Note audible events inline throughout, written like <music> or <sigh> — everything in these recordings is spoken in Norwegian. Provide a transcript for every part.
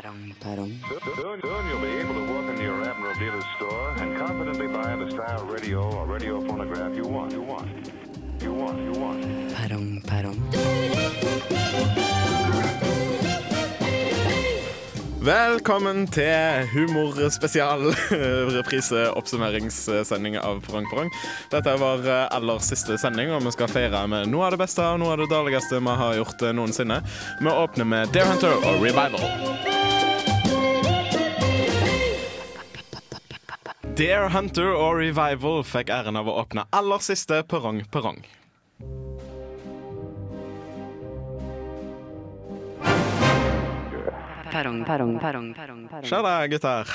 Perrong, perrong. Soon, soon you'll be able to walk into your Admiral dealer's store and confidently buy the style radio or radio phonograph you want. You want. You want. You want. Perrong, perrong. Velkommen til humorspesial <laughs> repriseoppsummeringssending av Perrong Perrong. Dette er vår eh, aller siste sending, og vi skal feire med noe av det beste og noe av det dårligste vi har gjort eh, noensinne. Vi åpner med Dare Hunter og Revival. Dare Hunter og Revival fikk æren av å åpne aller siste Perrong Perrong. Perrong, perrong, perrong, perrong, perrong. Skjer det, gutter?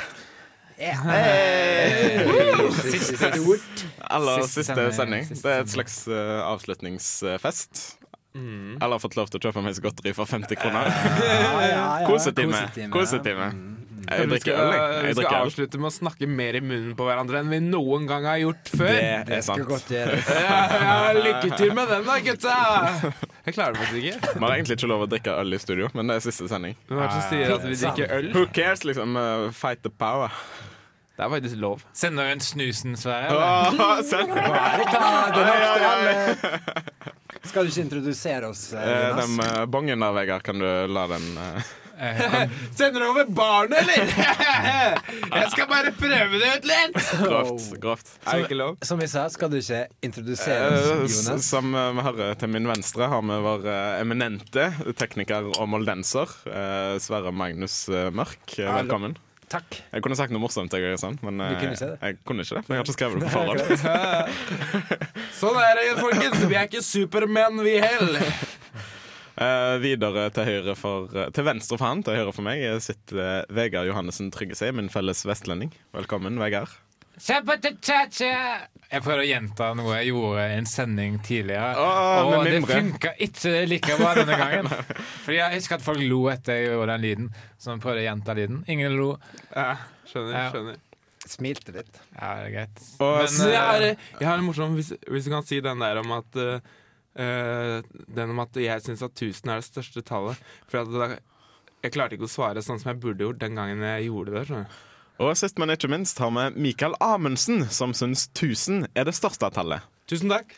Siste stort. Aller Siste siste sending, sending. siste Det er et slags uh, avslutningsfest. Eller fått lov til å kjøpe meg godteri for 50 kroner. Kosetime. Kosetime. Jeg drikker øl, jeg. vi skal avslutte med å snakke mer i munnen på hverandre enn vi noen gang har gjort før. Det er sant. <laughs> Ja, ja, lykke til med den, da, gutta! Jeg klarer det faktisk ikke. Vi har egentlig ikke lov å drikke øl i studio, men det er siste sending. Hvem er det som sier at vi drikker øl? Who cares, liksom? eh, fight the power. Det er faktisk lov. Sender du en snusen, Sverre? Skal du ikke introdusere oss, eh, Eh? Den eh, bongen der, Vegard, kan du la den eh, Sender du over barnet, eller? <laughs> Jeg skal bare prøve det ut litt! Grovt. grovt. Er det ikke lov? Som vi sa, skal du ikke introdusere Eh, Jonas? Som eh, vi hører til min venstre, har vi vår eh, eminente tekniker og moldenser, eh, Sverre Magnus eh, Mørk. Eh, Velkommen. Takk. Jeg kunne sagt noe morsomt, jeg, sånn, men eh, kunne jeg kunne ikke det. Men jeg har ikke skrevet det på forhånd. <laughs> Sånn er det, folkens. Vi er ikke supermenn, vi heller. Eh, videre til høyre for uh, Til venstre for han, til høyre for meg, sitter uh, Vegard Johannessen Tryggesei, min felles vestlending. Velkommen, Vegard. Jeg prøvde å gjenta noe jeg gjorde i en sending tidligere. Åh, og det funka ikke like bra denne gangen. <laughs> Fordi Jeg husker at folk lo etter jeg gjorde den lyden. Så jeg prøvde å gjenta lyden. Ingen lo. Ja, skjønner, Ja. skjønner. Smilte litt. Ja, det er greit. Og Men, Så jeg, har, jeg har en morsom hvis, hvis du kan si den der om at eh, eh, Den om at jeg syns at 1000 er det største tallet. For at da, jeg klarte ikke å svare sånn som jeg burde gjort den gangen jeg gjorde det. skjønner. Og sist, men ikke minst, har vi Mikael Amundsen, som syns 1000 er det største tallet. Tusen takk.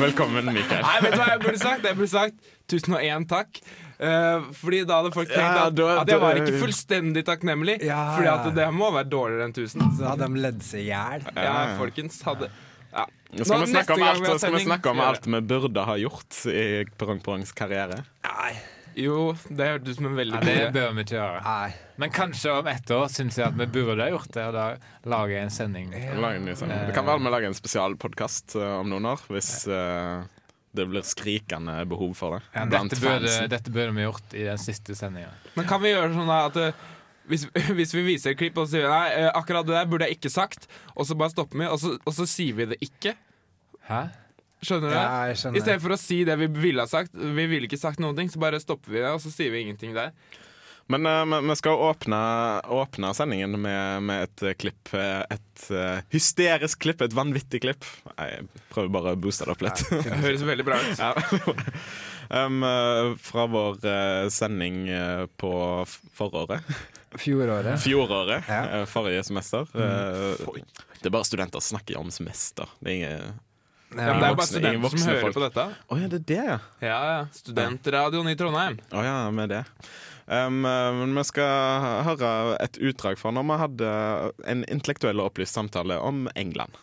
Velkommen, Mikael. Nei, vet du hva jeg burde sagt? Jeg burde sagt 1001 takk. Uh, fordi da hadde folk tenkt Ja, at, da- at jeg var ikke fullstendig takknemlig. Ja, fordi at det må være dårligere enn 1000. Så hadde de ledd seg i hjel. Ja, folkens hadde ja. Nå skal, Nå, vi snakke om alt, vi skal vi snakke om alt vi burde ha gjort i Perrong Perrongs karriere. Nei. Jo, det hørtes ut som en veldig ja, god det bør vi ikke gjøre. Nei. Men kanskje om ett år syns jeg at vi burde ha gjort det, og da lage en sending. Lage en ny sending. Det kan være vi lager en spesialpodkast om noen år, hvis uh, det blir skrikende behov for det. Ja, dette, burde, dette burde vi gjort i den siste sendinga. Men kan vi gjøre sånn at eh, hvis, <laughs> hvis vi viser et klipp og sier nei, eh, akkurat det der burde jeg ikke sagt, og så bare stopper vi, og så, og så sier vi det ikke? Hæ? Skjønner du? Ja, jeg skjønner. I stedet for å si det vi ville ha sagt. Vi ville ikke sagt noen ting, så bare stopper vi det, og så sier vi ingenting der. Men eh, vi- skal åpne, åpne sendingen med, med et eh, klipp. Et uh, hysterisk klipp, et vanvittig klipp. Jeg prøver bare å booste det opp litt. Det høres veldig bra ut. Ja. <laughs> um, fra vår uh, sending på f- foråret. Fjoråret. Fjoråret. Ja. eh, forrige semester. Mm. det er bare studenter som snakker om semester. Det er ingen Ja, det er jo bare voksne- studenter som hører folk. på dette. Oh, ja, det er det, ja. Ja, ja. Studentradioen i Trondheim. Å ja, med det. Um, eh, men vi skal høre et utdrag fra når vi hadde en intellektuell og opplyst samtale om England.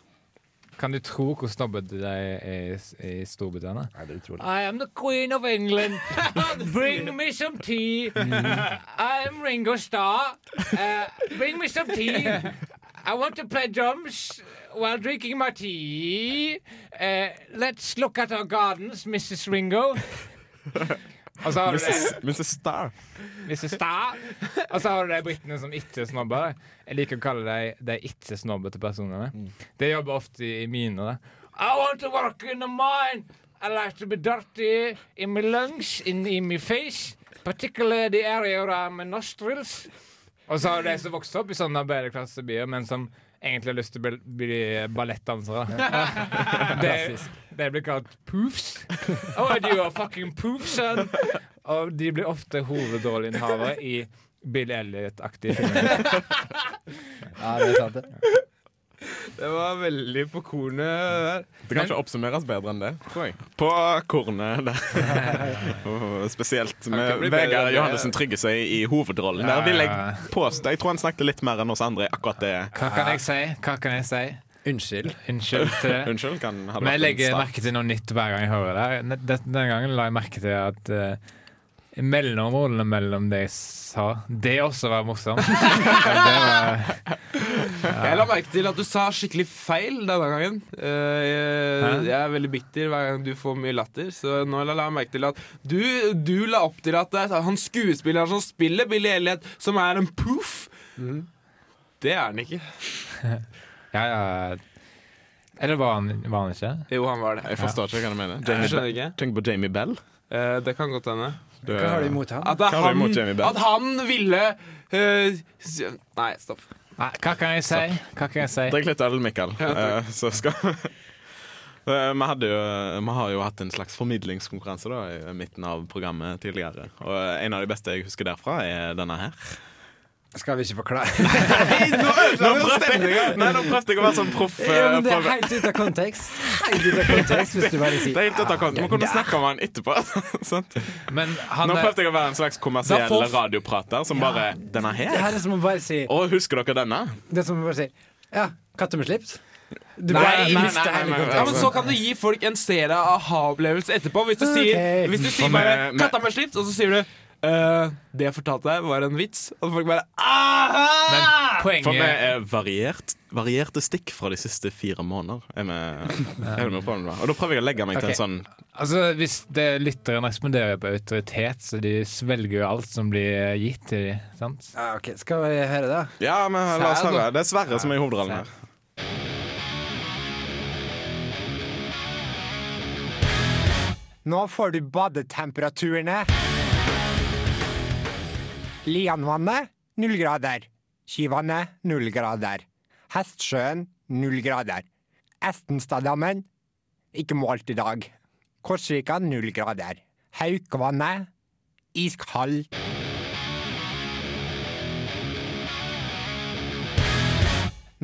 Kan du tro hvor snobbete de er i, i Storbritannia? Nei, det er utrolig. I am the queen of England. <laughs> bring me some tea. I am Ringo Starr. Uh, bring me some tea. I want to play drums while drinking my tea. Uh, let's look at our gardens, Mrs. Ringo. <laughs> Og så har du det, Mrs. Star. Mrs. Starr. Og så har du de britene som ikke snobber. Jeg liker å kalle dem de ikke-snobbete personene. De jobber ofte i, miner. I want to work in a mine. I like to be dirty in my lungs, in, in my face. Particularly the area around my nostrils. Og så har du de som vokser opp i sånne arbeiderklassebyer, men som egentlig har lyst til å bli, bli ballettdansere. <laughs> Det, det blir kalt poofs. Oh, you are fucking poofs, son. Og de blir ofte hovedrolleinnehavere i Bill Elliot-aktige filmer. <laughs> Ja, det er sant, det. Det var veldig på kornet der. Det kan ikke oppsummeres bedre enn det, tror jeg. På kornet der. <laughs> Spesielt med Vegard. Johannessen Trygge seg i hovedrollen. Der vil jeg påstå Jeg tror han snakket litt mer enn oss andre i akkurat det. Hva kan jeg si? Hva kan jeg si? Unnskyld. Unnskyld til det. <laughs> Unnskyld, kan Men jeg legger merke til noe nytt hver gang jeg hører det. Det- Denne gangen la jeg merke til at uh, mellomrollene mellom det jeg sa, det også var morsomt. <laughs> det var, <laughs> Jeg la merke til at du sa skikkelig feil denne gangen. Eh, jeg, jeg er veldig bitter hver gang du får mye latter, så nå la jeg merke til at du, du la opp til at det er han skuespilleren som spiller Billy Elliot, som er en poof. Det er han ikke. <laughs> ja, ja. Eller var han, var han ikke? Jo, han var det. Jeg forstår ikke hva du mener. Jamie. Tenk på Jamie Bell. Eh, det kan godt hende. Hva har du imot han? At, han, imot at han ville uh, Nei, stopp. Nei, hva kan jeg si? Hva kan jeg si? Drikk litt øl, Mikael. Ja. Eh, så skal <laughs> Eh, vi, hadde jo, vi har jo hatt en slags formidlingskonkurranse da, i midten av programmet tidligere. Og en av de beste jeg husker derfra, er denne her. Skal vi ikke forklare? <laughs> Nå prøvde jeg, nei, nå prøvde jeg å være sånn proff. eh, Ja, det er helt ut av kontekst. Helt ut av kontekst hvis du bare sier Det er helt ut av kontekst. Vi kunne snakke om han etterpå. <laughs> Men han Nå prøvde jeg å være en slags kommersiell radioprater som bare Denne Det her? her er som å bare si Og husker dere denne? Det er som å bare si Ja, katter med slips. Du Nei, nei, nei, nei, nei, Ja, men. Så kan du gi folk en serie aha-opplevelse etterpå. Hvis du sier, hvis du sier bare 'katta med slips', og så sier du eh, 'det jeg fortalte deg, var en vits', og folk bare aha! men For vi er variert, varierte stikk fra de siste fire måneder. Er med, er med på den, da? Og da prøver jeg å legge meg til en sånn Altså, Hvis det lytteren responderer på autoritet, så de svelger jo alt som blir gitt til dem. sant? Ah, okay. Skal vi høre det? Ja, men la oss høre. Det er Sverre som er i hovedrollen her. Nå får du badetemperaturene. Lianvannet null grader. Kivannet null grader. Hestsjøen null grader. Estenstadammen ikke målt i dag. Korsvika null grader. Haukvannet iskald.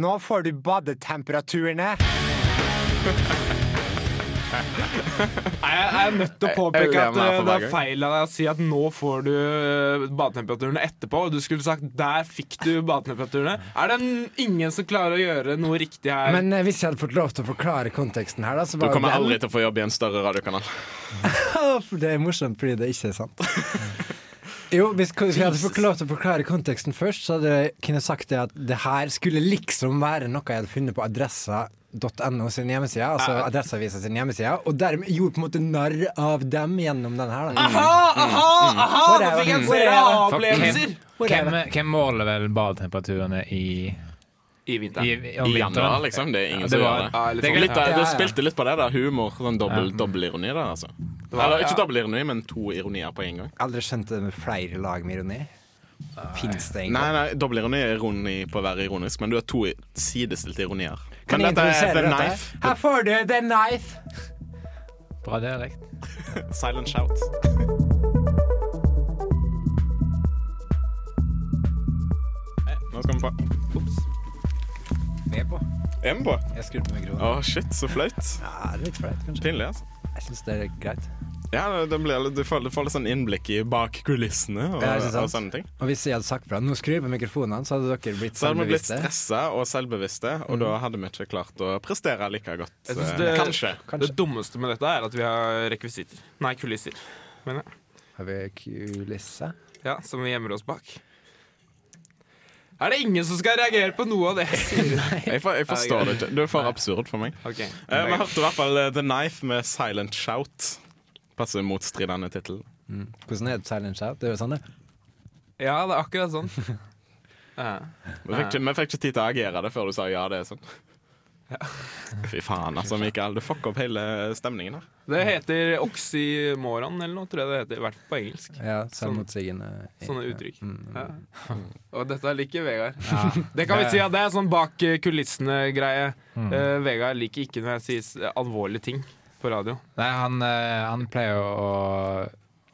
Nå får du badetemperaturene. <laughs> Jeg er nødt til å påpeke at eh, det er feil av deg å si at nå får du eh, badetemperaturene etterpå. Og du skulle sagt 'der fikk du badetemperaturene'. Er det ingen som klarer å gjøre noe riktig her? Men eh, hvis jeg hadde fått lov til å forklare konteksten her, da, så Du kommer den- aldri til å få jobb i en større radiokanal. <laughs> Det er morsomt fordi det ikke er sant. Jo, hvis, hvis jeg hadde fått lov til å forklare konteksten først, så hadde jeg kunne sagt det at det her skulle liksom være noe jeg hadde funnet på adressa.no sin hjemmeside, altså Adresseavisa sin hjemmeside, og dermed gjorde på en måte narr av dem gjennom den her. Da. Aha, aha, aha! Nå Whatever. fikk jeg flere aha-opplevelser! Hvem, hvem måler vel badetemperaturene i, I i, vinteren. i I januar, liksom. Det er ingen Ja, som gjør det. Ja, Det sånn. Litt du ja. spilte litt på det da Humor. Sånn dobbel-ironi der, altså. var- Eller ikke ja. dobbelironi, men to ironier på en gang. Aldri skjønte det med flere lag med ironi. Fins det Nei, egentlig? nei, dobbelironi er ironi på å være ironisk, men du har to sidestilte ironier. Kan Men jeg dette er introdusere The dette? Knife. Her får du The Knife! Bra dialekt. <laughs> Silent shout. Eh, Nå skal vi på. Vi er på. Er vi på? Jeg skrudde på mikrofonen. Å, shit, så flaut. Ja, det er litt flaut, kanskje. Pinlig, altså. Jeg syns det er greit. Ja, det litt- du, får, du får litt sånn innblikk i bak kulissene og, Ja, og sånne ting. Og hvis jeg hadde sagt fra nå skrur jeg på mikrofonene, så hadde dere blitt Så hadde vi blitt stressa og selvbevisste, og da hadde vi ikke klart å prestere like godt. Jeg eh, det- Kanskje. Det dummeste med dette er at vi har rekvisitter. Nei, kulisser. mener jeg. Har vi kulisse? ja, som vi gjemmer oss bak. Er det ingen som skal reagere på noe av det jeg sier? <laughs> Jeg, for, jeg forstår det ikke. Du er for absurd for meg. Okay. Uh, vi hørte i hvert fall eh, The Knife med Silent Shout. Passer motstridende tittel. Hvordan er det silent shout? Det er jo sånn det. Ja, det er akkurat sånn. <laughs> Ja. Vi fikk, ikke, vi fikk ikke tid til å agere det før du sa ja, det er sånn. Fy faen, altså, Mikael. Du fucker opp hele stemningen her. Det heter oxymoron eller noe, tror jeg det heter. I hvert fall på engelsk. Ja, selvmotsigende. Sånne uttrykk. Mm. Ja. <laughs> Og dette liker Vegard. Det kan vi si at det er sånn bak kulissene-greie. Eh, Vegard liker ikke når jeg sier alvorlige ting på radio. Nei, han, eh, han pleier å,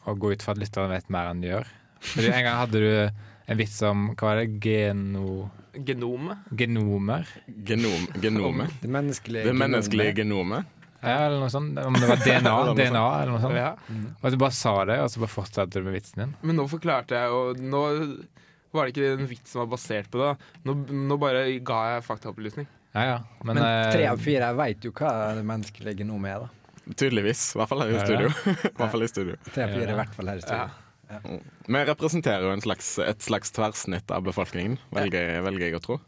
å gå ut fra at lytterne vet mer enn de gjør. Fordi En gang hadde du en vits om hva var det, geno, Genome? genomer? Genom, genome? <laughs> Det menneskelige, Det menneskelige genomet. Ja, eller noe sånt. Om det var <laughs> DNA, Eller. DNA eller noe sånt. Ja. Og at du bare sa det, og så bare fortsatte du med vitsen din. Men nå forklarte jeg, og nå var det ikke en vits som var basert på det. Nå, nå bare ga jeg faktaopplysning. Ja, ja. Men, Men eh, tre av fire veit jo hva det menneskelige nå er. da Tydeligvis. I hvert fall her i studio. <laughs> I hvert fall i studio. Tre av Ja. fire i hvert fall her i studio. Vi representerer jo en slags, et slags tverrsnitt av befolkningen, velger, velger jeg å tro.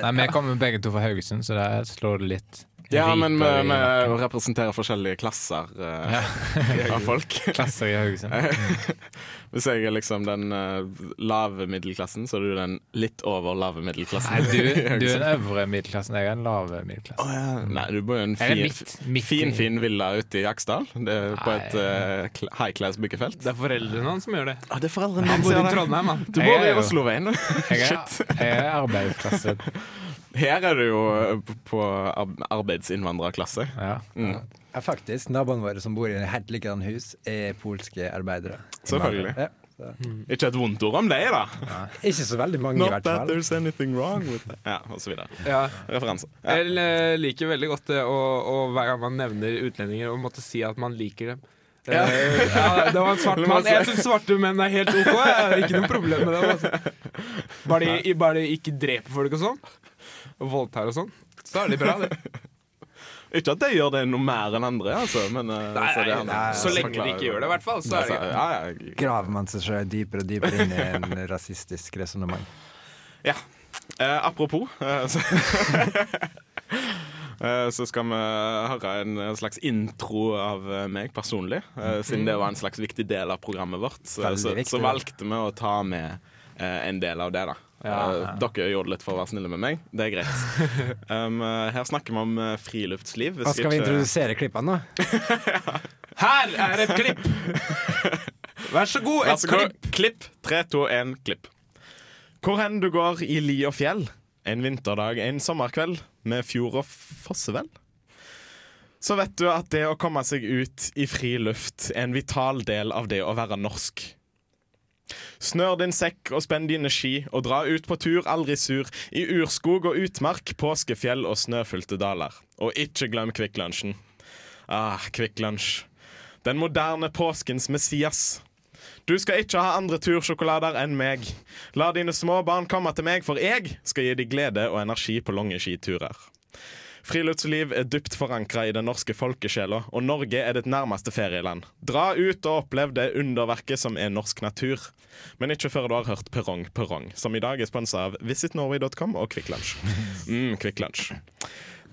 Nei, Vi kommer begge to fra Haugesund, så der slår det litt Ja, men vi, vi representerer forskjellige klasser eh, <laughs> av folk. <laughs> Klasser i Haugesund. <laughs> Hvis jeg er liksom den uh, lave middelklassen, så er du den litt over lave middelklassen. Nei, du, du er den øvre middelklassen, jeg er den lave middelklassen. Oh, ja. Nei, du bor i en fin, midt, midt fin, fin villa ute i Aksdal. Det er på et uh, high class byggefelt. Det er foreldrene hans som gjør det. Ah, det er foreldrene Han dine bor i. Trondheim, mann. Du bor i Osloveien. Oslo-veien. Jeg er, jeg er arbeidsklasse. Her er du jo eh, på arbeidsinnvandrerklasse. Ja. Mm. Ja, faktisk. Naboene våre som bor i helt likedan hus, er polske arbeidere. Selvfølgelig. Ja, mm. Ikke et vondt ord om deg, da. Ikke så veldig mange, i hvert fall. Not that there's anything wrong with that. Ja, og så videre. Ja. Referanse. Ja. Jeg eh, liker veldig godt det å, å hver gang man nevner utlendinger, å måtte si at man liker dem. Ja. Eh, ja, det var en svart mann. Jeg syns svarte menn er helt OK. Jeg har ikke noe problem med det. Altså. Bare, de, bare de ikke dreper folk og sånn, voldtar og sånn, så er det bra, det. <laughs> Ikke at de gjør det noe mer enn andre, altså, men eh, Nei, så det nei, er- nei, Så lenge de ikke gjør det, i hvert fall. Så er det Altså, greit. ja, ja, Graver man seg selv dypere og dypere inn i en <laughs> rasistisk resonnement. ja. Eh, apropos eh, så, <laughs> eh, så skal vi høre en slags intro av eh, meg personlig. Eh, siden det var en slags viktig del av programmet vårt, så, så, så valgte vi å ta med en del av det. da Eh, Dere gjorde litt for å være snille med meg. Det er greit. <laughs> Um, eh, her snakker vi om eh, friluftsliv. Hva skal vi ikke- introdusere klippene da? <laughs> Her er et klipp! <laughs> Vær så god, et så god. klipp. Klipp. Tre, to, én, klipp. Hvor hen du går i li og fjell, en vinterdag, en sommerkveld, med fjord og fossevel. Så vet du at det å komme seg ut i fri luft er en vital del av det å være norsk. Snør din sekk og spenn dine ski, og dra ut på tur aldri sur, i urskog og utmark, påskefjell og snøfylte daler. Og ikke glem Kvikk Lunsjen. Ah, Kvikk. Den moderne påskens Messias. Du skal ikke ha andre tursjokolader enn meg. La dine små barn komme til meg, for jeg skal gi dem glede og energi på lange skiturer. Friluftsliv er dypt forankra i den norske folkesjela, og Norge er ditt nærmeste ferieland. Dra ut og opplev det underverket som er norsk natur. Men ikke før du har hørt Perrong Perrong, som i dag er sponsa av visitnorway.com og Kvikk Lunsj. Mm, Kvikk Lunsj.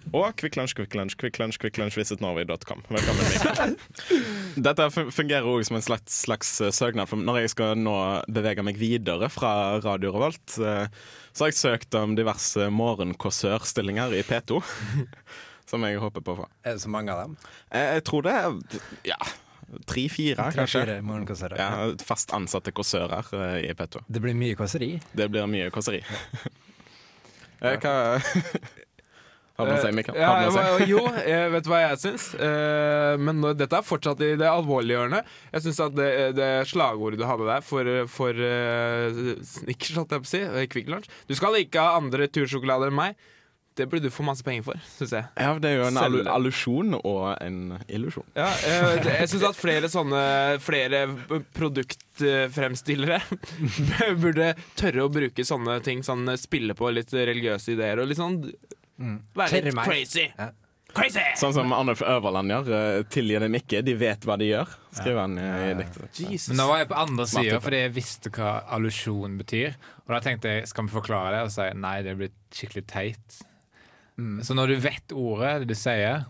Og Kvikk Lunsj, Kvikk Lunsj, Kvikk Lunsj, Kvikk Lunsj, visitnorway.com. Velkommen. <laughs> Dette fungerer òg som en slags, slags eh, søknad. For når jeg skal nå bevege meg videre fra Radio Revolt, eh, så har jeg søkt om diverse morgenkåsørstillinger i P2. <laughs> Som jeg håper på å få. Er det så mange av dem? Jeg, jeg tror det er ja, tre-fire, kanskje. Tre-fire morgenkåsere. Ja, fast ansatte kåsører eh, i P2. Det blir mye kåseri. Det blir mye kåseri. Ja. <laughs> Hva Har man seg, Mikael? Ja, man si? jo, jeg vet hva jeg syns. Eh, men dette er fortsatt i det alvorlige hjørnet. Jeg syns at det, det slagordet du hadde der for, for uh, Snickers, holdt jeg på å si, eh, Kvikk Lunsj Du skal ikke ha andre tursjokolader enn meg. Det burde du få masse penger for, syns jeg. Ja, det er jo en allu allusjon og en illusjon. Ja, eh, jeg syns at flere sånne Flere produktfremstillere <laughs> burde tørre å bruke sånne ting. Sånn spille på litt religiøse ideer og litt sånn være Tørre litt crazy. Ja. Crazy! Sånn som Arnulf Øverland gjør. eh, Tilgi dem ikke, de vet hva de gjør. Skriver han i, diktet. Men nå var jeg på andre sida fordi jeg visste hva allusjon betyr. Og da tenkte jeg, skal vi forklare det? Og si nei, det blir skikkelig teit. Så når du vet ordet du sier,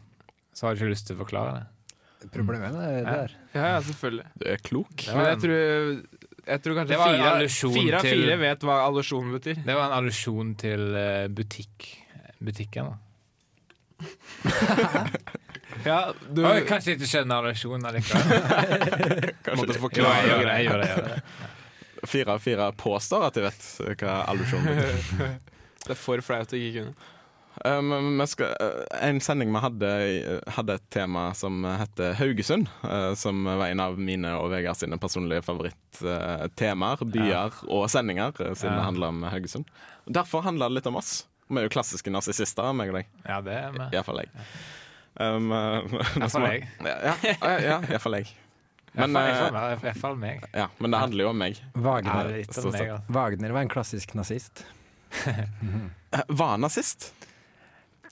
så har du ikke lyst til å forklare det. Problemet er det der. Ja, ja, selvfølgelig. Du er klok. Det Men jeg tror, jeg tror kanskje Det fire, fire av til- fire vet hva allusjon betyr. det var en allusjon til eh, butikk. Butikken, da. <laughs> Ja, du Oi, kanskje ikke skjønner reaksjonen likevel. <laughs> måtte Jo, forklare jeg gjør det. Jeg gjør det, jeg gjør det. Fire av fire påstår at de vet hva allusjonen betyr. <laughs> Det er for flaut å ikke kunne. Um, skal, uh, en sending vi hadde, uh, hadde et tema som heter Haugesund. uh, som var en av mine og Vegard sine personlige favorittemaer. byer og sendinger, uh, siden Ja. det handler om Haugesund. Derfor handler det litt om oss. Vi er jo klassiske narsissister, meg og deg. Ja, det er vi. Iallfall jeg. Um, <laughs> Iallfall jeg. Ja, ja, ja iallfall jeg. Men, uh, Iallfall meg. ja, men det handler jo om meg. Wagner, ja, om meg, altså. Wagner var en klassisk nazist. Uh, Var nazist?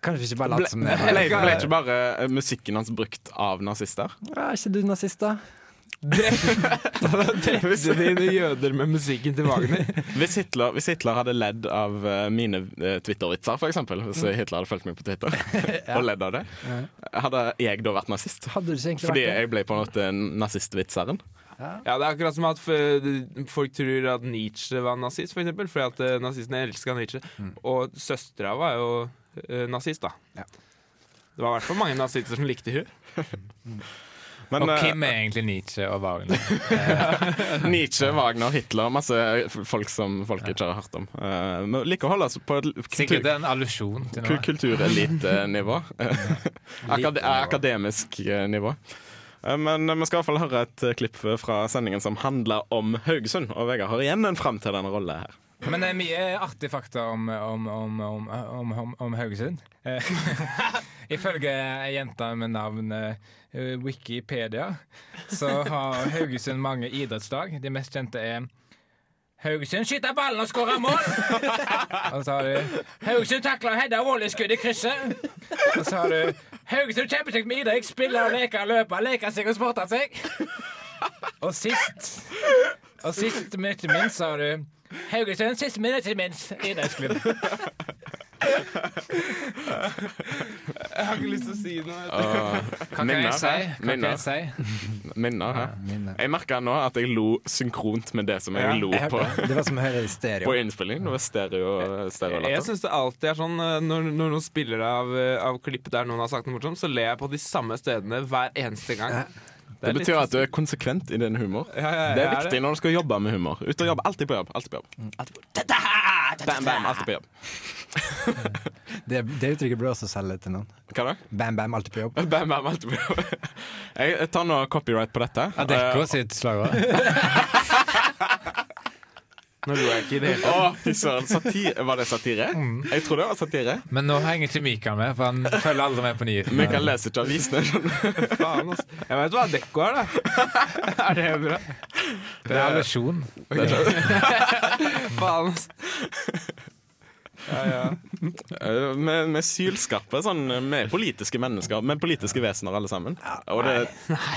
Kanskje ikke bare Ble, late som det. ble, <laughs> ble ikke bare musikken hans brukt av nazister? Er ikke du nazist, da? Drepte dine jøder med musikken til Wagner? <laughs> Hvis Hitler, hvis Hitler hadde ledd av eh, mine uh, Twitter-vitser, f.eks., hvis Hitler hadde fulgt meg på Twitter <laughs> <laughs> og ledd av det, hadde jeg da vært nazist? Hadde du egentlig Fordi jeg ble på en måte nazistvitseren? Ja, Det er akkurat som at folk tror at Nietzsche var nazist, for eksempel, fordi at eh, nazistene elska Nietzsche. Og søstera var jo eh, nazist, da. Ja. Det var i hvert fall mange nazister som likte hun Men Og eh, hvem er egentlig Nietzsche og Wagner? <laughs> Nietzsche, Wagner, Hitler Masse folk som folk ikke har hørt om. Vi liker å holde oss på et Sikkert kultur, en allusjon til noe. kulturelitenivå. <laughs> <laughs> Akad akademisk eh, nivå. Eh, Men vi skal i hvert fall høre et eh, klipp fra sendingen som handler om Haugesund. Og Vegard har igjen en framtredende rolle her. Men det er mye artige fakta om, om, om, om, om, om, om Haugesund. Eh, <laughs> Ifølge ei jente med navn eh, Wikipedia, så har Haugesund mange idrettslag. De mest kjente er Haugesund skyter ballen og skårer mål! <laughs> og så har du Haugesund takler og header volley-skudd i krysset. Og så har du Haugesund kjempekjekt med idrett. Spiller og leker, og løper, leker seg og sporter seg. Og sist Og sist, men ikke minst, så har du Haugesund, siste minutt ikke minst, idrettsklubb. Jeg har ikke lyst til å si noe. Hva kan minner, jeg si? Hva kan Minner. jeg si? Minner, hæ? Jeg merka nå at jeg lo synkront med det som jeg Ja, lo Jeg på, hørte det. Det var som å høre i på stereo. innspilling. Det var stereo, Jeg stereolatter. syns det alltid er sånn eh, når, når noen spiller av, eh, av klipp der noen har sagt noe morsomt, så ler jeg på de samme stedene hver eneste gang. Det betyr at du er konsekvent i din humor. Ja, ja, Det er viktig når du skal jobbe med humor. Ut og jobbe. Alltid på jobb. Alltid på jobb. Alltid på jobb. Bam, bam, alltid på jobb. <laughs> Det, det uttrykket burde også selge til noen. Hva da? Bam, bam, alltid på jobb. <laughs> Bam, bam, alltid på jobb. Jeg tar nå copyright på dette. Adecco sitt slagord. Nå lo jeg ikke i det hele. Var det satire? Jeg tror det var satire. Men nå henger ikke Mikael med, for han følger aldri med på nyhetene. Mikael leser ikke avisene. Faen, altså. Jeg vet hva Dekko er, da. <laughs> er det bra? Det er allusjon. <laughs> Faen, altså. Ja, ja. Eh, Vi er sylskarpe. Sånn, vi er politiske mennesker. Vi er politiske vesener, alle sammen. Og det,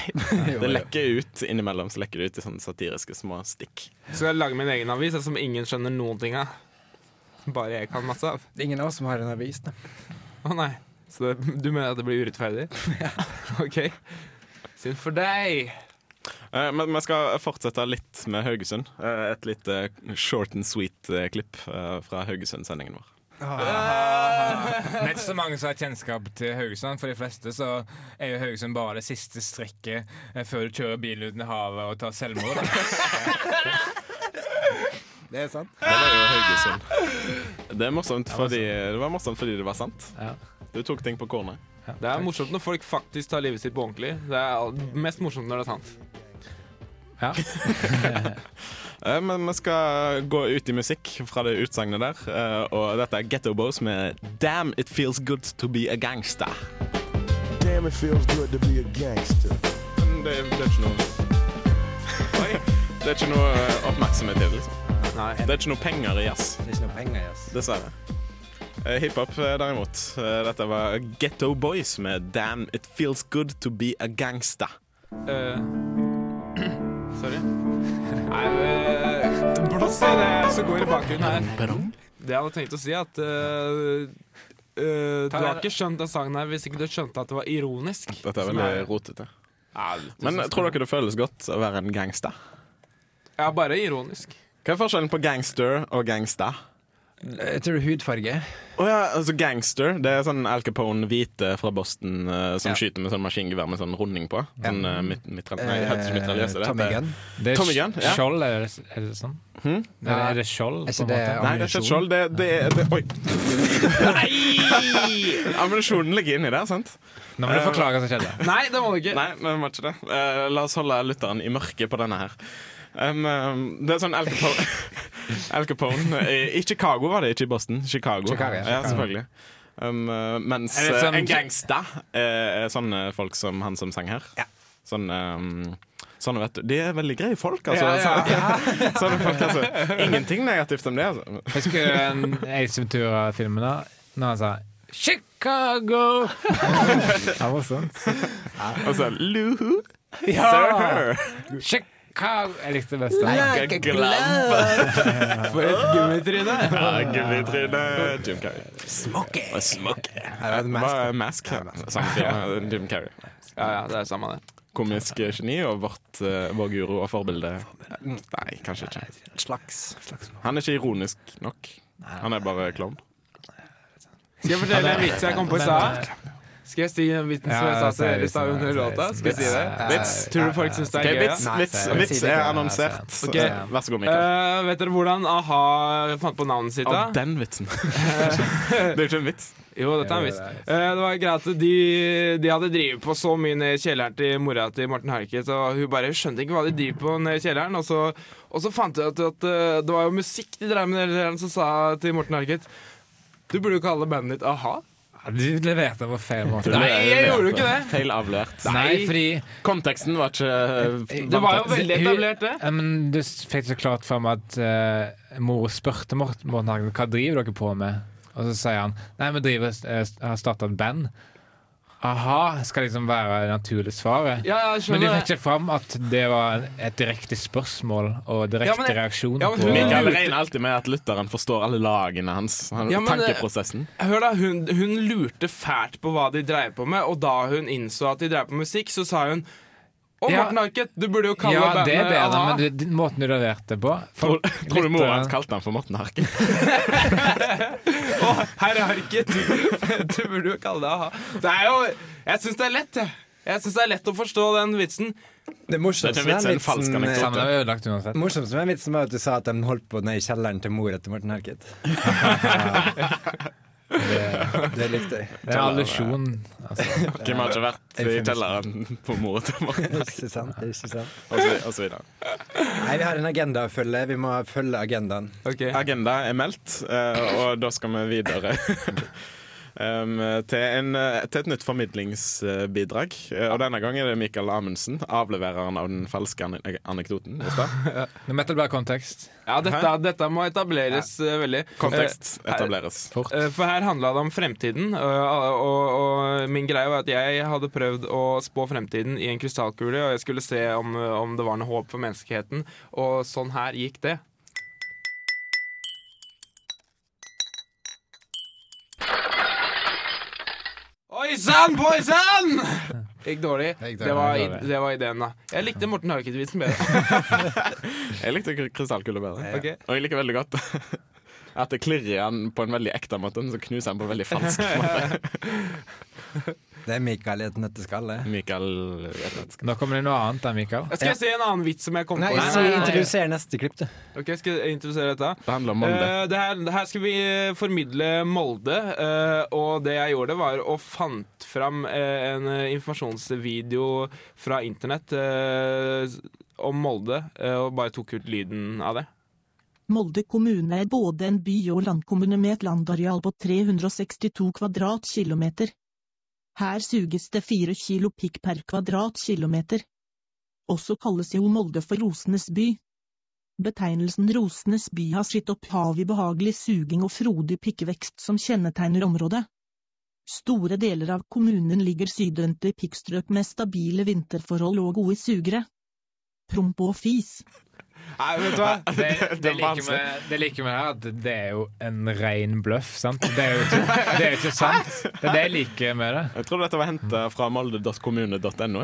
<laughs> det lekker ut innimellom så lekker det ut i sånne satiriske små stikk. Så jeg lage min egen avis som ingen skjønner noen ting av. Som bare jeg kan masse av. Det er ingen av oss som har en avis. Da. Å nei. Så det, du mener at det blir urettferdig? <laughs> Ja. OK. Synd for deg. Eh, Men vi skal fortsette litt med Haugesund. Eh, Et lite short and sweet-klipp fra Haugesund-sendingen vår. Det er ikke så mange som har kjennskap til Haugesund. For de fleste så er jo Haugesund bare det siste strekket eh, før du kjører bilen ut i havet og tar selvmord. <laughs> Det er sant. Det var jo Haugesund. Det, er morsomt fordi, det var morsomt fordi det var sant. Ja. Du tok ting på kornet. Det er morsomt når folk faktisk tar livet sitt på ordentlig. Det er mest morsomt når det er sant. Ja. <laughs> Eh, Men vi skal gå ut i musikk fra det utsagnet der. eh, Og dette er Getto Bows med 'Damn It Feels Good To Be A Gangster'. Damn, it feels good to be a gangster. Det, det er ikke noe <laughs> Oi. Det er ikke noe eh, oppmerksomhet i det, liksom. Nei. Det er ikke noe penger i jazz, Det er ikke noe penger i oss. dessverre. Eh, Hiphop eh, derimot. eh, Dette var Getto Boys med 'Damn It Feels Good To Be A Gangsta'. Uh, <clears throat> sorry. Nei, uh, blås i det som går i bakgrunnen her. Det jeg hadde tenkt å si, at uh, uh, Du har ikke skjønt den sangen her hvis ikke du skjønte at det var ironisk. Dette er veldig rotete. Ja, Men tror dere det føles godt å være en gangster? Ja, bare ironisk. Hva er forskjellen på gangster og gangsta? Jeg tror hudfarge. Oh, ja, altså gangster. Det er sånn Al Capone hvite fra Boston uh, som Ja. skyter med sånn maskingevær med sånn runding på. Sånn uh, mit, mitral, Nei, mitraljøse. Tommy Gunn. Det er Tommy Gun, ja. skjold, er det, er det sånn? Hm? Er, det, er det skjold? Er ikke en det måte? Nei, det er ikke et skjold. Det, det, det, oi! <laughs> Ammunisjonen ligger inni der, sant? Nå må du forklare hva som skjedde. <laughs> Nei, det må du ikke. Nei, men må ikke det. Uh, la oss holde lytteren i mørket på denne her. Um, um, det er sånn Al Capone, Al Capone i, Chicago var det, ikke i Boston. Chicago. Chicago, ja, ja, selvfølgelig. Um, uh, mens Er uh, sånn- en gangster uh, er sånne folk som han som sang her. Sånn, um, sånne, vet du. De er veldig greie folk, altså. Ja, ja, ja. <laughs> sånne folk, altså. Ingenting negativt om det, altså. Husker du en Ace Ventura-filmen da? Når han sa Chicago! <laughs> Det var sånn. Og så Luhu, Ja! sir. Chicago! Jeg likte best. Like a glove. For et gummitryne. Ja, Gummitryne. Jim Carrey. Smoky! Hva er Mask? Samme. Jim Carrey. Ja, ja, det er samme det. Komisk geni og vårt, eh, vår guru og forbilde. Nei, kanskje ikke. Slags. Han er ikke ironisk nok. Han er bare klovn. Skal jeg fortelle en vits jeg kom på i stad? Skal jeg si den vitsen som jeg sa til dere i stad under låta? Skal jeg si det? Vits. Tror du folk syns det er gøy? vits, vits, vits er annonsert. Eh, Vær så god, Mikael. Eh, vet dere hvordan a-ha fant på navnet sitt? da? Av den vitsen. <laughs> det er jo ikke en vits. Jo, dette er en vits. Eh, det var greit at de, de hadde drevet på så mye ned i kjelleren til mora til Morten Harket, og hun bare skjønte ikke hva de driver på ned i kjelleren. Og så, og så fant hun ut at eh, det var jo musikk de drev med nede i kjelleren, så sa til Morten Harket Du burde jo kalle bandet ditt a-ha. Du leverte på feil måte. Nei, jeg gjorde jo ikke det. Feil avlevert. Nei, fordi Konteksten var ikke eh, Det var jo veldig etablert, det. men Du fikk så klart for meg at uh, mor spurte Morten Morten Hagen hva driver dere på med. Og så sier han nei, vi driver, eh, har starta et band. Aha skal liksom være det naturlige svaret. Ja, jeg Men du fikk ikke fram at det var et direkte spørsmål og direkte Ja, men- reaksjon. ja, men hun- Mikael lurte- regner alltid med at lytteren forstår alle lagene hans. Han, Ja, men, eh, tankeprosessen. Hør da, hun, hun lurte fælt på hva de dreiv på med, og da hun innså at de dreiv på musikk, så sa hun Å, Ja. Morten Harket, du burde jo kalle Ja, bandet det er bedre, men du, måten du leverte på Tror, tror du mor mora eh, hans kalte han for Morten Harket? <laughs> <laughs> Å, herre Harket, du, du burde jo kalle det a-ha. Det er jo Jeg syns det er lett, jeg. Jeg syns det er lett å forstå den vitsen. Det morsomste med den vitsen vitsen var at du sa at de holdt på nede i kjelleren til mor etter Morten Harket. <laughs> det, det likte jeg. Det er allusjon. Altså. Hvem har ikke vært i telleren kjelleren på moro til morgen? Ikke sant? Ikke sant? Og så- Og så videre. Nei, vi har en agenda å følge. Vi må følge agendaen. Agenda er meldt, eh, og da skal vi videre. <laughs> Um, til, en, eh, til et nytt formidlingsbidrag. Eh, Og denne gangen er det Mikael Amundsen, avlevereren av den falske ane- anekdoten. i <laughs> Metal bare kontekst. Ja, dette, dette må etableres ja. veldig. Kontekst etableres. her-. Fort. Eh, For her handla det om fremtiden, og, og, og min greie var at jeg hadde prøvd å spå fremtiden i en krystallkule, og jeg skulle se om, om det var noe håp for menneskeheten, og sånn her gikk det. Oi Poison! boy! Gikk dårlig. Det var, i- det var ideen, da. Jeg likte Morten Harket-vitsen bedre. <laughs> Jeg likte kry- bedre. Okay. Og jeg liker veldig godt <laughs> at det klirrer i han på en veldig ekte måte, men så knuser han på en veldig falsk <laughs> måte. Det er Mikael i et nøtteskall. det. Mikael jeg ikke. Nå kommer det noe annet da, Mikael. Skal jeg si en annen vits som jeg kom Nei, på? så introduser neste klipp, du. Ok, Skal jeg introdusere dette? Det handler om Molde. Uh, det her, det her skal vi eh, formidle Molde, uh, og det jeg gjorde, var å fant fram uh, en informasjonsvideo fra internett eh, om Molde, og bare tok ut lyden av det. Molde kommune er både en by og landkommune med et landareal på 362 kvadratkilometer. Her suges det fire kilo pikk per kvadratkilometer. Også kalles jo Molde for rosenes by. Betegnelsen rosenes by har sitt opphav i behagelig suging og frodig pikkvekst som kjennetegner området. Store deler av kommunen ligger sydvendte pikkstrøk med stabile vinterforhold og gode sugere. Promp og fis. Nei, vet du hva? <laughs> Det, det, det er liker med, det liker med her at det er jo en ren bløff, sant? Det er jo ikke, det er ikke sant. Det er det jeg liker med det. Jeg trodde dette var henta fra molde.kommune.no.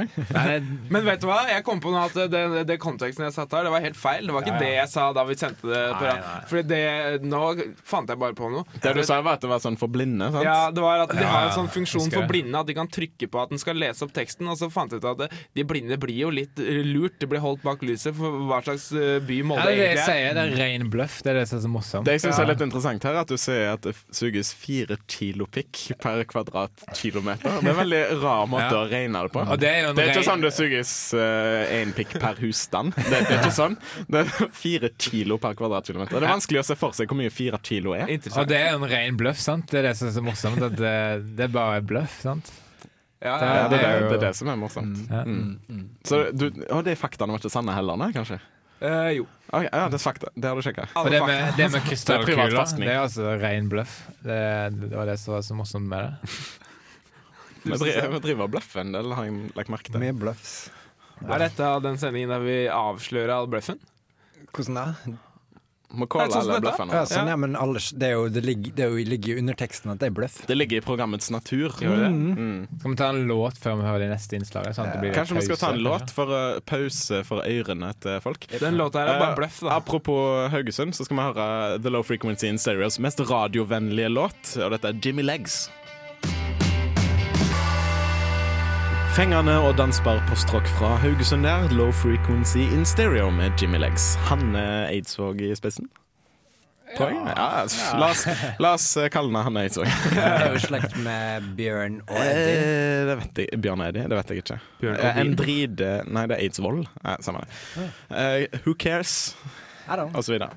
Men vet du hva? Jeg kom på noe at det, det konteksten jeg satt her, det var helt feil. Det var ikke det jeg sa da vi sendte det. på Nei, nei. Fordi det, nå fant jeg bare på noe. Det du sa, var at det var sånn for blinde. sant? Ja, det var at De har en sånn funksjon for blinde at de kan trykke på at den skal lese opp teksten. Og så fant jeg ut at de blinde blir jo litt lurt. De blir holdt bak lyset for hva slags eh, by Ja, Molde det er det jeg egentlig er. sier. Det er ren bløff. Det er det som er så morsomt. Det jeg synes er litt interessant her, er at du sier at det suges fire kilo pikk per kvadratkilometer. Det er en veldig rar måte Ja. å regne det på. Og det er jo en Det er ikke sånn det suges én pikk per husstand. Det, det er ikke sånn. Det er fire kilo per kvadratkilometer. Det er vanskelig å se for seg hvor mye fire kilo er. Og det er jo en ren bløff, sant? Det er det som er så morsomt. At det, det er bare bløff, sant? Ja, Det Ja, ja, det, det er er, jo- det er det som er morsomt. Mm. Mm. Så du, og de faktaene var ikke sanne heller, nei, kanskje? Eh, jo. Okay, ja, det er fakta. Det har du sjekka. Og det med, det med krystallkuler, det er altså ren bløff. Det, det var det som var så morsomt med det. <laughs> Vi driver, driver bløffen, bløffer har jeg lagt merke til. Mye bløffs. Er dette den sendingen der vi avslører all bløffen? Hvordan da? Det sånn eller bløffen. Ja, sånn, ja, men alle, det, er jo, det, ligger, det er jo, ligger jo under teksten at det er bløff. Det ligger i programmets natur. Mm. Mm. Skal vi ta en låt før vi hører det neste innslaget? Sånn ja. det Kanskje vi skal ta en låt for uh, pause for ørene til folk. Den låta her er bare Eh, bløff, da. Apropos Haugesund, så skal vi høre The Low Frequency in Stereos mest radiovennlige låt, og dette er Jimmy Legs. Fengende og dansbar postrock fra Haugesund der. Low Frequency in Stereo med Jimmy Legs. Hanne Eidsvåg i spissen. Tror jeg. Ja, la, oss, la oss eh, kalle henne Hanne Eidsvåg. <laughs> Det er jo i slekt med Bjørn og Eddie. Eh, det vet jeg Bjørn Eddie? det vet jeg ikke. Bjørn dride. Nei, det er Eidsvoll. Nei, Samme det. Uh, who cares? Videre.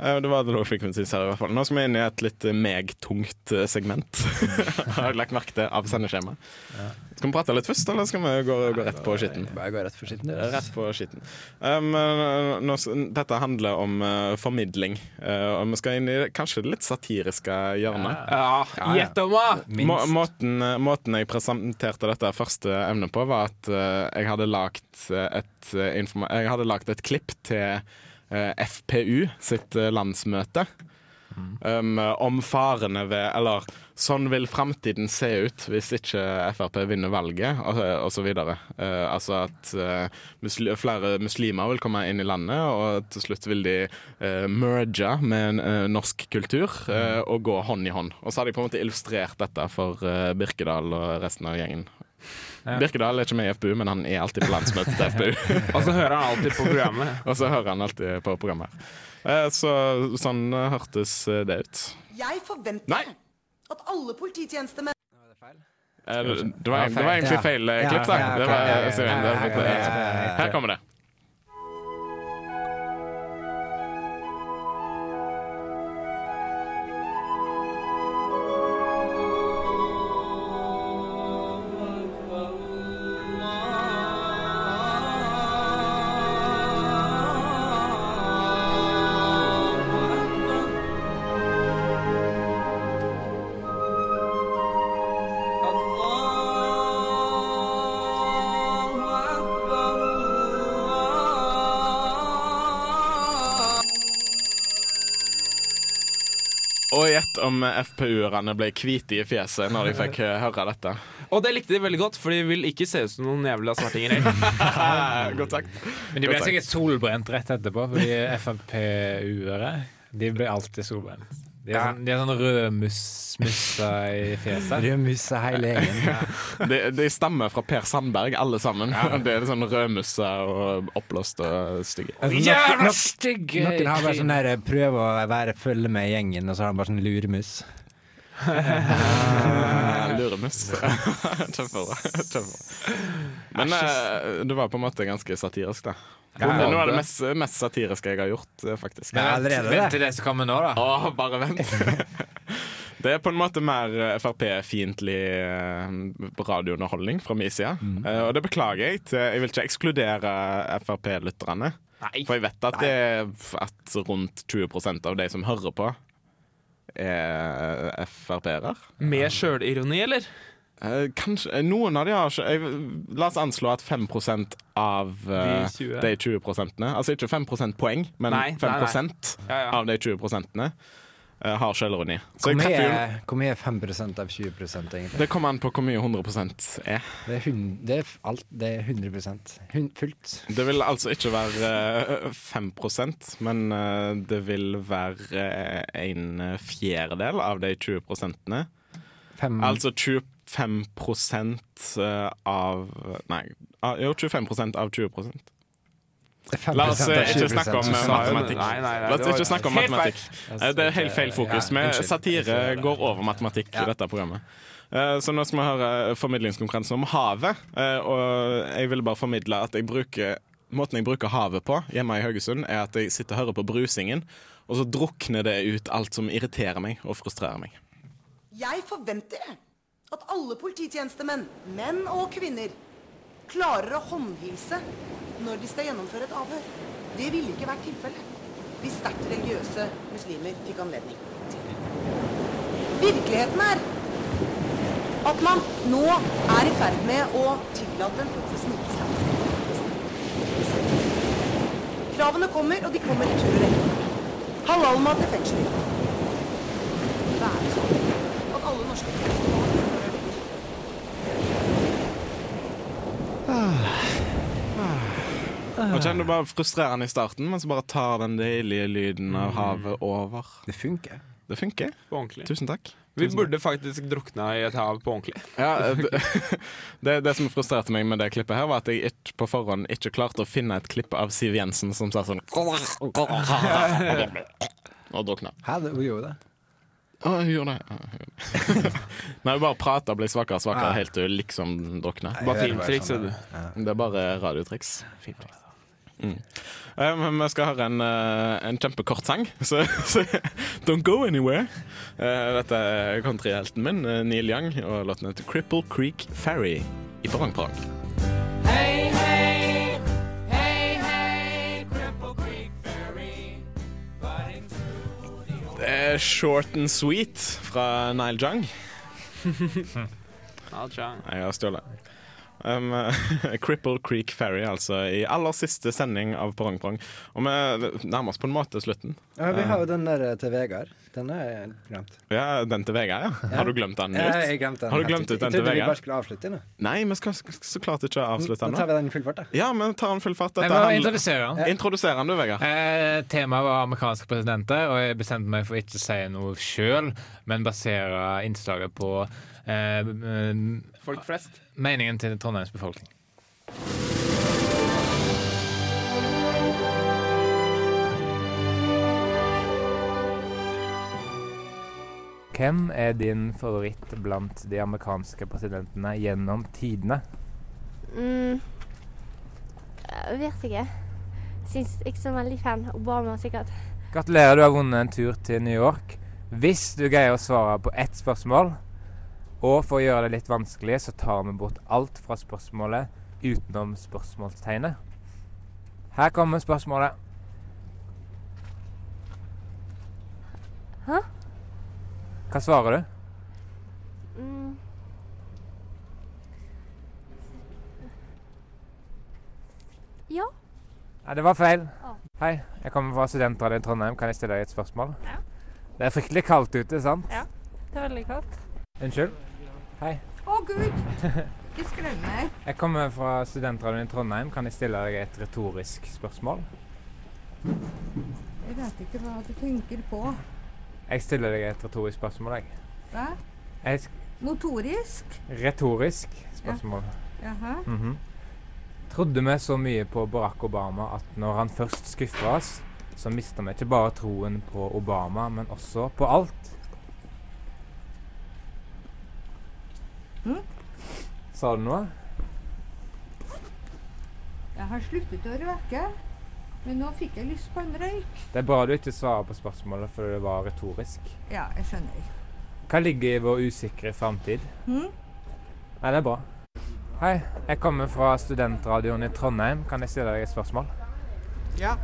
Eh, det var The Low Frequency her i hvert fall. Nå skal vi inn i et litt meg-tungt eh, segment. <laughs> Har lagt merke til av sendeskjemaet. Skal vi prate litt først, eller skal vi gå, gå rett på skitten? Bare gå rett på skitten. Rett på skitten. Um, eh, nå, dette handler om uh, formidling, Uh, og vi skal inn i kanskje det litt satiriske hjørnet. Ja, gjett om, det! Må, måten, måten jeg presenterte dette første emnet på, var at uh, jeg hadde lagt et, jeg hadde lagt et klipp til FPU sitt eh, landsmøte. Um, om farene ved Eller sånn vil framtiden se ut hvis ikke Frp vinner valget, og, så videre. Eh, altså at uh, musli flere muslimer vil komme inn i landet, og til slutt vil de uh, merge med eh, norsk kultur eh, og gå hånd i hånd. Og så har de på en måte illustrert dette for eh, Birkedal og resten av gjengen. Ja. Birkedal er ikke med i FPU, men han er alltid på landsmøtet til FPU. <laughs> Og så hører han alltid på programmet. <laughs> og så hører han alltid på programmet. Eh, så sånn eh, hørtes eh, det ut. Jeg forventer Nei. at alle polititjenestemenn Det det var, det var egentlig feil klipp, da. ja, Det ok, Og gjett om FPU-erne ble hvite i fjeset når de fikk eh, høre dette. Og det likte de veldig godt, for de vil ikke se ut som noen jævla svartinger. <laughs> Godt sagt. Men de ble sikkert solbrent rett etterpå, fordi Frp-uere De blir alltid solbrent. De er sånn, de er sånn rødmusser i fjeset. Rød mus er hele gjengen. De, de stammer fra Per Sandberg, alle sammen. Det er sånn rødmusse og oppblåst og stygge. Altså, Jævla stygge Noen har bare sånn der prøver å være følge med gjengen, og så har de bare sånn luremus. Ah, <laughs> Luremus. <laughs> Kjempebra. Kjempebra. Men eh, det var på en måte ganske satirisk, da. Det er noe av det mest, mest satiriske jeg har gjort, eh, faktisk. Men allerede Vent til det som kommer nå, da. Å, bare vent. <laughs> Det er på en måte mer eh, Frp-fiendtlig eh, radiounderholdning fra min side. Eh, Og det beklager jeg. til- Jeg vil ikke ekskludere Frp-lytterne. For jeg vet at det at rundt 20 av de som hører på, er Frp-ere. Med sjølironi, eller? Eh, kanskje, eh, noen av de har ikke jeg, La oss anslå at 5 av eh, de 20, de Altså ikke 5 poeng, men nei, 5 nei, nei. Av de 20 prosentene eh, har selvironi. Hvor, mye er 5 av 20 egentlig? Det kommer an på hvor mye 100 er. Det er, hund, det er, alt, det er 100 hund, fullt. Det vil altså ikke være eh, 5 men eh, det vil være en fjerdedel av de 20 Fem. Altså 20 5 eh, av Nei, ah, jo, 25 av 20 La oss eh, ikke snakke om eh, matematikk. Nei, nei, nei, La oss ikke snakke om matematikk. Det er helt feil fokus. Med satire går over matematikk i dette programmet. Så nå skal vi høre formidlingskonkurransen om havet. Og jeg ville bare formidle at jeg bruker måten jeg bruker havet på hjemme i Haugesund, er at jeg sitter og hører på brusingen, og så drukner det ut alt som irriterer meg og frustrerer meg. Jeg forventer det at alle polititjenestemenn, menn og kvinner, klarer å håndhilse når de skal gjennomføre et avhør. Det ville ikke vært tilfellet hvis sterkt religiøse muslimer fikk anledning til det. Virkeligheten er at man nå er i ferd med å tillate en form for snikislamisering. Kravene kommer, og de kommer i tur og rekke. Halalmat i fengsler. Det er sånn at alle norske fengsler må ha tilhørighet. Og kjenner du bare frustrerende i starten, men så bare tar den deilige lyden av havet over. Det funker. Det funker. På ordentlig. Tusen takk. Vi burde faktisk drukna i et hav på ordentlig. <laughs> Ja, det, <laughs> det, det som frustrerte meg med det klippet, her var at jeg ikke, på forhånd ikke klarte å finne et klipp av Siv Jensen som sa sånn <laughs> Og drukna. Hæ, det, hun gjorde det. Å, hun gjorde det. Ja, hun gjorde det. <laughs> Nei, hun bare prater og blir svakere og svakere helt til hun liksom drukner. Bare filmtriks, sånn, ja. Det er bare radiotriks. Mm. Eh, Men vi skal høre en, uh, en kjempekort sang, <laughs> så, så don't go anywhere. Uh, Dette er countryhelten min, Neil Young, og låten heter Cripple Creek Ferry i Parang Parang. Det er Short and Sweet fra Nile Jung. <laughs> Jeg har stjålet. Um, <laughs> Cripple Creek Ferry, altså i aller siste sending av Parang Parang. Og vi nærmer oss på en måte slutten. Ja, vi har jo den der til Vegard. Den har jeg glemt. Ja, Den til Vegard, ja. Har du glemt den Ja, ut? jeg glemt den. Har du glemt ut den Jeg trodde vi bare skulle avslutte nå. Nei, vi skal så klart ikke avslutte den Nå tar vi den i full fart, da. Ja, vi tar den full fart. Jeg Dette må introdusere den. Introduser den du, Vegard. Eh, temaet var amerikanske presidenter, og jeg bestemte meg for ikke å si noe sjøl, men basere innslaget på eh, Folk flest. meningen til Trondheims befolkning. Hvem er din favoritt blant de amerikanske presidentene gjennom tidene? Mm. Jeg vet ikke. Syns ikke så veldig fan. Obama sikkert. Gratulerer, du har vunnet en tur til New York. Hvis du greier å svare på ett spørsmål, og for å gjøre det litt vanskelig, så tar vi bort alt fra spørsmålet utenom spørsmålstegnet. Her kommer spørsmålet. Hæ? Hva svarer du? Mm. Ja. Nei, det var feil. Å. Hei, jeg kommer fra Studentradioen i Trondheim. Kan jeg stille deg et spørsmål? Ja. Det er fryktelig kaldt ute, sant? Ja, Det er veldig kaldt. Unnskyld? Hei. Å, gud! Du skremmer. <laughs> Jeg kommer fra Studentradioen i Trondheim. Kan jeg stille deg et retorisk spørsmål? Jeg vet ikke hva du tenker på. Jeg stiller deg et retorisk spørsmål, jeg. Hva? jeg Notorisk? retorisk spørsmål. Jaha. Mhm. Trodde vi så mye på Barack Obama at når han først skuffa oss, så mista vi ikke bare troen på Obama, men også på alt. Mm? Sa du noe? Jeg har sluttet å røke, men nå fikk jeg lyst på en røyk. Det er bra du ikke svarer på spørsmålet, for det var retorisk. Ja, jeg skjønner. Hva ligger i vår usikre framtid? Hm? Nei, det er bra. Hei, jeg kommer fra Studentradioen i Trondheim. Kan jeg stille deg et spørsmål? Ja.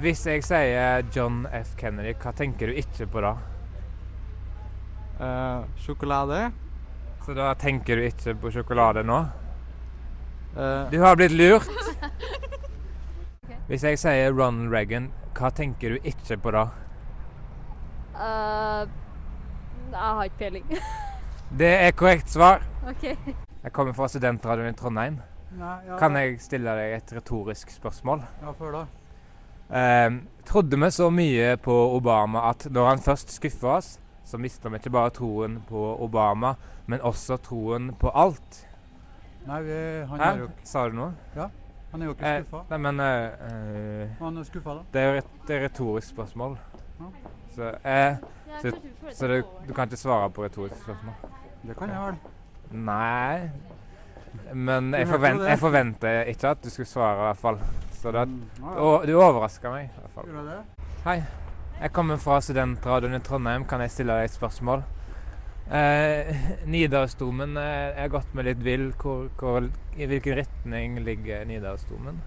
Hvis jeg sier John F. Kennedy, hva tenker du ikke på da? Eh, sjokolade, Så da tenker du ikke på sjokolade nå? Eh, Du har blitt lurt. <laughs> Hvis jeg sier Ronald Reagan, hva tenker du ikke på da? Uh, jeg har ikke peiling. <laughs> Det er korrekt svar. OK. Jeg kommer fra studentradioen i Trondheim. Nei, ja, Kan jeg stille deg et retorisk spørsmål? Ja, før da. Uh, trodde vi så mye på Obama at når han først skuffa oss, så mista vi ikke bare troen på Obama, men også troen på alt. Nei, vi, han gjør jo ikke Sa du noe? Ja, han er jo ikke Eh, skuffa. nei, men eh, eh, Han er skuffa, da. Det er jo et det er retorisk spørsmål. Ja. Så, eh, så, du så du, du kan ikke svare på retorisk spørsmål? Det kan jeg vel. Nei. Men jeg, forvent, jeg forventer ikke at du skulle svare, i hvert fall. Så da, Mm, og, du overraska meg, i hvert fall. Det? Hei. Jeg kommer fra studentradioen i Trondheim. Kan jeg stille deg et spørsmål? Eh, <laughs> Nidarosdomen eh, er gått med litt vill. Hvor, hvor, I hvilken retning ligger Nidarosdomen?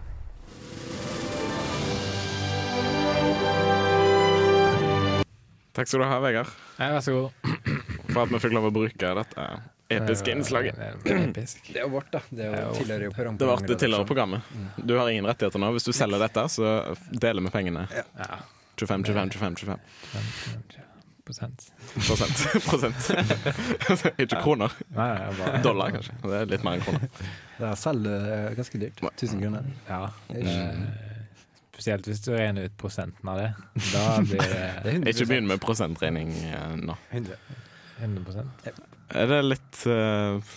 Takk skal du ha, Vegard, Ja, vær så god. <clears throat> for at vi fikk lov å bruke dette episke innslaget. Det <clears throat> er. Det vårt, da. Det er jo, tilhører jo på Det ble tilhører programmet. Du har ingen rettigheter nå. Hvis du selger dette, så deler vi pengene. Ja. 25, 25, 25, 25. Prosent. Prosent. <laughs> Prosent. <laughs> Ikke kroner. Nei, bare Dollar, kanskje. Det er litt mer enn kroner. <laughs> Det er selv eh, ganske dyrt. 1000 kroner. Ja. Eh, Spesielt hvis du regner ut prosenten av det. Da blir det Det 100 Ikke begynn med prosentregning eh, nå. 100. 100 Er det litt uh,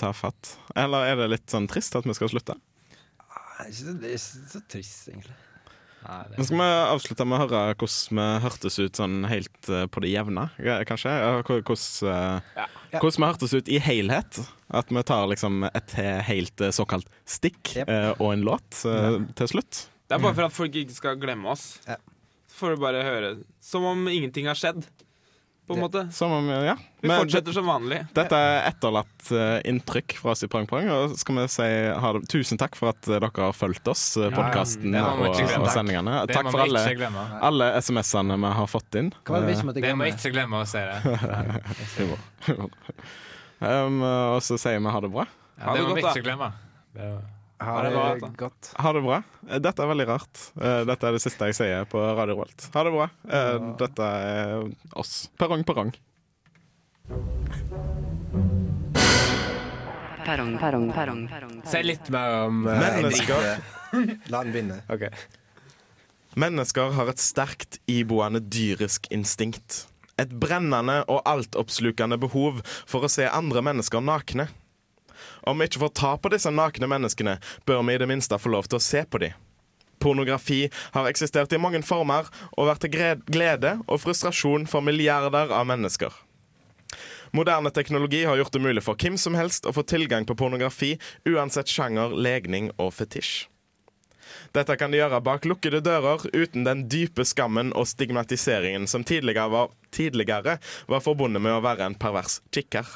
ta fatt? Eller er det litt sånn trist at vi skal slutte? Nei, Det er ikke så trist, egentlig. Nei, Nå skal vi avslutte med å høre hvordan vi hørtes ut sånn helt eh, på det jevne, kanskje. Hvordan, eh, hvordan vi hørtes ut i helhet. At vi tar liksom et helt eh, såkalt stikk Yep. og en låt til slutt. Det er bare for at folk ikke skal glemme oss. Så får du bare høre som om ingenting har skjedd. På en måte. Som ja. Vi Men fortsetter som vanlig. Dette er etterlatt eh, inntrykk fra oss i Prang Prang. Og skal vi si ha det. tusen takk for at eh, dere har fulgt oss, uh, podkasten ja, og, og sendingene. Det Takk for alle, glemme. alle SMS-ene vi har fått inn. Hva var det vi ikke måtte Det må vi ikke glemme å si det. <laughs> Um, og så sier vi ha det bra. Ja, det det må vi ikke glemme. Det er jo- Ha det bra, det godt. Ha det bra. Eh, Dette er veldig rart. Eh, Dette er det siste jeg sier på Radio Rolt. Ha det bra. Eh, Dette er oss. Perrong, perrong. Perrong, perrong, perrong. Si litt mer om Mennesker, La den begynne. OK. mennesker har et sterkt iboende dyrisk instinkt. Et brennende og altoppslukende behov for å se andre mennesker nakne. Om vi ikke får ta på disse nakne menneskene, bør vi i det minste få lov til å se på dem. Pornografi har eksistert i mange former og vært til glede og frustrasjon for milliarder av mennesker. Moderne teknologi har gjort det mulig for hvem som helst å få tilgang på pornografi, uansett sjanger, legning og fetisj. Dette kan de gjøre bak lukkede dører, uten den dype skammen og stigmatiseringen som tidligere var, tidligere var forbundet med å være en pervers kikker.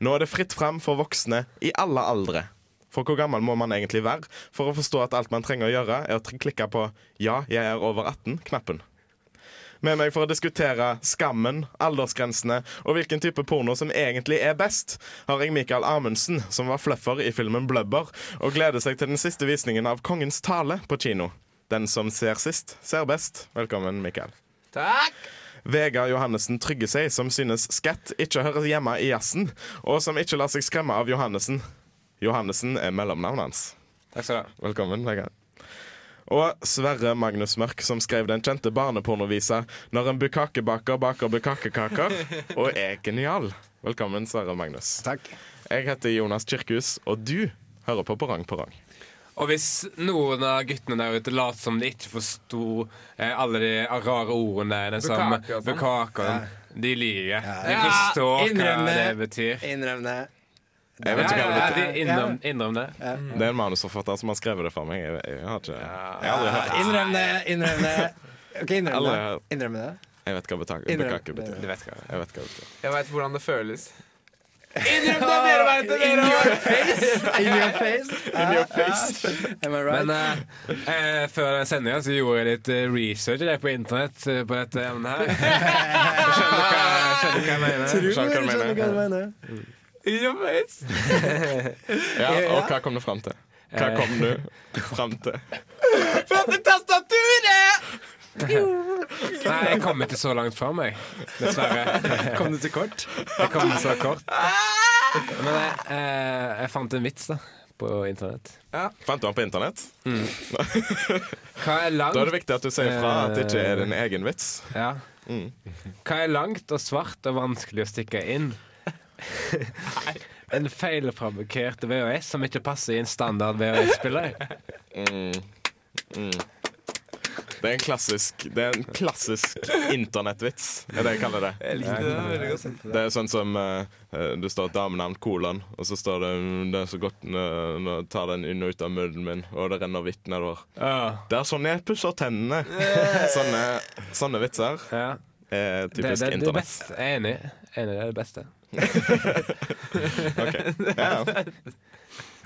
Nå er det fritt frem for voksne i alle aldre. For hvor gammel må man egentlig være for å forstå at alt man trenger å gjøre, er å klikke på 'ja, jeg er over 18'-knappen? Med meg for å diskutere skammen, aldersgrensene og hvilken type porno som egentlig er best, har jeg Mikael Amundsen, som var fluffer i filmen 'Blubber', og gleder seg til den siste visningen av Kongens tale på kino. Den som ser sist, ser best. Velkommen, Mikael. Takk! Vegard Johannessen trygger seg, som synes skatt ikke hører hjemme i jazzen, og som ikke lar seg skremme av Johannessen. Johannessen er mellomnavnet hans. Takk skal du ha. Velkommen, Vegard. Og Sverre Magnus Mørk, som skrev den kjente barnepornovisa 'Når en bukakebaker baker bukakekaker', <laughs> og er genial. Velkommen, Sverre Magnus. Takk. Jeg heter Jonas Kirkhus, og du hører på Porang Porang. Og hvis noen av guttene der ute lot som de ikke forsto eh, alle de rare ordene der, som Bukake og sånn. bukake og sånn, de lyver. De Ja, forstår hva det. det betyr. Innrøm det. Jeg vet ikke hva det betyr. de innrøm, innrøm det. Det er en manusforfatter som har skrevet det for meg. Jeg, jeg, har, ikke, jeg har aldri hørt det. Innrøm det. Innrøm det. OK, innrøm det. Innrøm det. Jeg vet hva bukake Innrøm- betyr. Du vet hva. Jeg vet hva det betyr. Jeg veit hvordan det føles. Innrøm det dere vet det, dere har! In your face. <laughs> In your face. Am I right? Men uh, uh, før den sendinga så gjorde jeg litt eh, research jeg, på internett på dette emnet her. <laughs> Skjønner du hva, skjønner hva jeg mener? Tror Skjønner hva du jeg skjønner hva jeg mener. In your face. <laughs> Ja, og hva kom du fram til? Hva kom du fram til? Fram til tastaturet! <laughs> Nei, jeg kom ikke så langt fram, jeg. Dessverre. <laughs> Kom du til kort? Jeg kom så kort. Men jeg, eh, jeg fant en vits da på internett. Fant du den på internett? <laughs> Hva er langt Da er det viktig at du sier fra at det ikke er din egen vits. Ja. Mm. Hva er langt og svart og vanskelig å stikke inn? En feilfabrikkert VHS som ikke passer i en standard VHS-spiller. Mm. Mm. Det er en klassisk Det er en klassisk internettvits, er det jeg kaller det. Jeg likte det veldig godt. Det er sånn som uh, eh, det står damenavn kolon, og så står det mm, Det er så godt når ta tar den inn og ut av munnen min, og det renner hvitt nedover. Det er sånn jeg pusser tennene. Sånne, sånne vitser Ja. er Det, det, typisk det, er internett. best. Jeg er enig. Enig, det er det beste. <laughs> Ja. <laughs>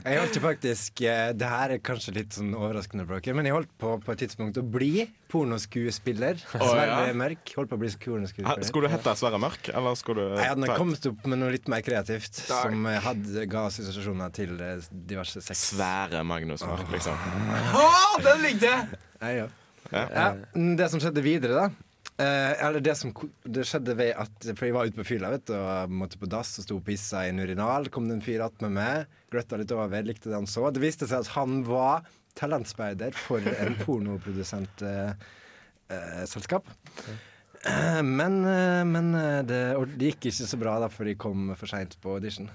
Jeg holdt jo faktisk eh, Det her er kanskje litt sånn overraskende for dere, men jeg holdt på på et tidspunkt å bli pornoskuespiller. Sverre ja. Mørk holdt på å bli pornoskuespiller. Skulle du hete Sverre Mørk, eller skulle du Jeg hadde nok kommet opp med noe litt mer kreativt, som eh, hadde, ga assosiasjoner til eh, diverse sex. Svære Magnus Mørk, liksom? Oh, den likte jeg! Ja, ja. Det som skjedde videre, da eh, Eller det som Det skjedde ved at For jeg var ute på fylla vet du, og måtte på dass og sto og pissa i en urinal. Kom det en fyr attmed meg, gløtta litt over, likte det han så. Det viste seg at han var talentspeider for en <laughs> pornoprodusentselskap. Eh, selskap. Eh, men eh, men eh, det, det gikk ikke så bra, da, for de kom for seint på audition.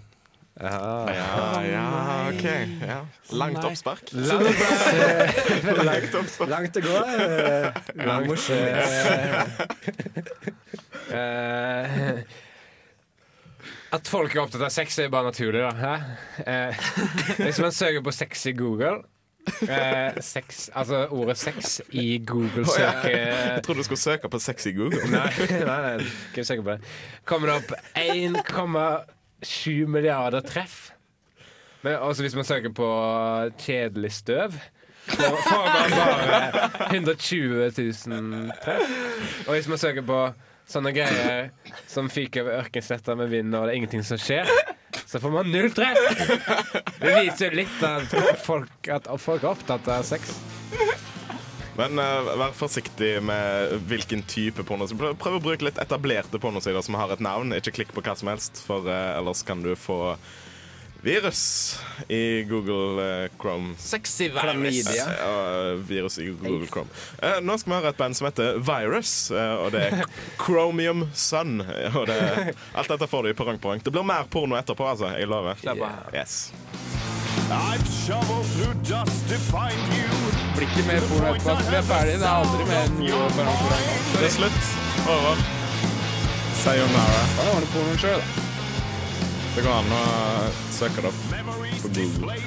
Ja, ja, OK. Ja. <laughs> Langt oppspark. Langt, eh, langt, langt å gå. eh, Langt. <laughs> Eh, at folk er opptatt av sex, er bare naturlig, da. Eh, hvis man søker på sex i Google eh, sex, Altså ordet sex i Google ja. søker Jeg trodde du skulle søke på sex i Google. Nei, nei, nei, ikke søke på det. Kommer det opp 1,7 milliarder treff. Men også hvis man søker på kjedelig støv, så får man bare 120 000 treff. Og hvis man søker på sånne greier som fyker over ørkensletta med vind, og det er ingenting som skjer, så får man null treff. Det viser jo litt at folk, at folk er opptatt av sex. Men uh, vær forsiktig med hvilken type pornosider. Prøv, å bruke litt etablerte pornosider som har et navn. Ikke klikk på hva som helst, for uh, ellers kan du få virus i Google eh, Chrome. Sexy virus. Eh, virus i Google Chrome. Uh, nå skal vi høre et band som heter Virus, uh, og det er Chromium Sun. Og det, alt dette får du i Perrong. Det blir mer porno etterpå, altså. Jeg lover. Yes. I've shoveled through dust to find you. Blir ikke mer pornoe på at Vi er ferdige. Det er aldri mer enn jo Det er slutt. Over. Sayonara. Da var det pornoen sjøl, da. Det går an å søke det opp på Google.